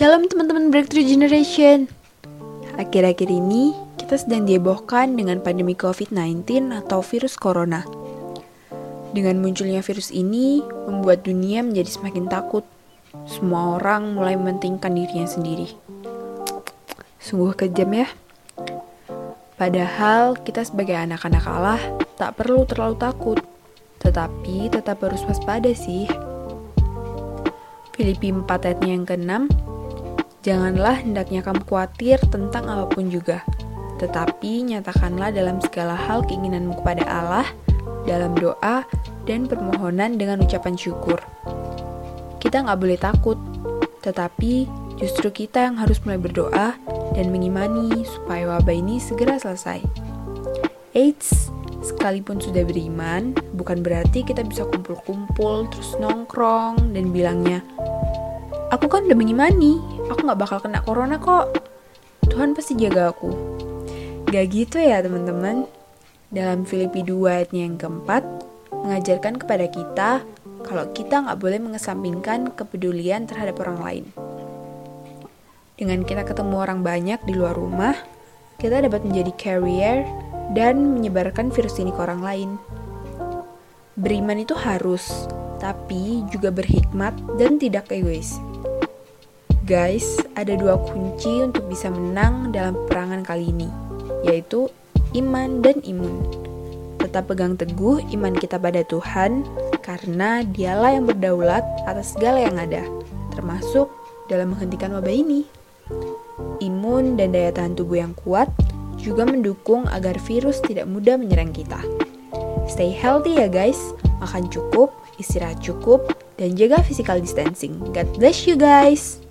Shalom teman-teman Breakthrough Generation. Akhir-akhir ini kita sedang dihebohkan dengan pandemi COVID-19 atau virus corona. Dengan munculnya virus ini membuat dunia menjadi semakin takut. Semua orang mulai mementingkan dirinya sendiri. Sungguh kejam ya. Padahal kita sebagai anak-anak Allah tak perlu terlalu takut, tetapi tetap harus waspada sih. Filipi 4 ayatnya yang ke-6 Janganlah hendaknya kamu khawatir tentang apa pun juga, tetapi nyatakanlah dalam segala hal keinginanmu kepada Allah, dalam doa dan permohonan dengan ucapan syukur. Kita nggak boleh takut, tetapi justru kita yang harus mulai berdoa dan mengimani supaya wabah ini segera selesai. Eits, sekalipun sudah beriman, bukan berarti kita bisa kumpul-kumpul, terus nongkrong, dan bilangnya, Aku kan udah mengimani, aku gak bakal kena corona kok. Tuhan pasti jaga aku. Gak gitu ya teman-teman. Dalam Filipi 2 ayatnya yang keempat, mengajarkan kepada kita kalau kita nggak boleh mengesampingkan kepedulian terhadap orang lain. Dengan kita ketemu orang banyak di luar rumah, kita dapat menjadi carrier dan menyebarkan virus ini ke orang lain. Beriman itu harus, tapi juga berhikmat dan tidak egois. Guys, ada dua kunci untuk bisa menang dalam peperangan kali ini, yaitu iman dan imun. Tetap pegang teguh iman kita pada Tuhan, karena dialah yang berdaulat atas segala yang ada, termasuk dalam menghentikan wabah ini. Imun dan daya tahan tubuh yang kuat juga mendukung agar virus tidak mudah menyerang kita. Stay healthy ya guys, makan cukup, istirahat cukup, dan jaga physical distancing. God bless you guys!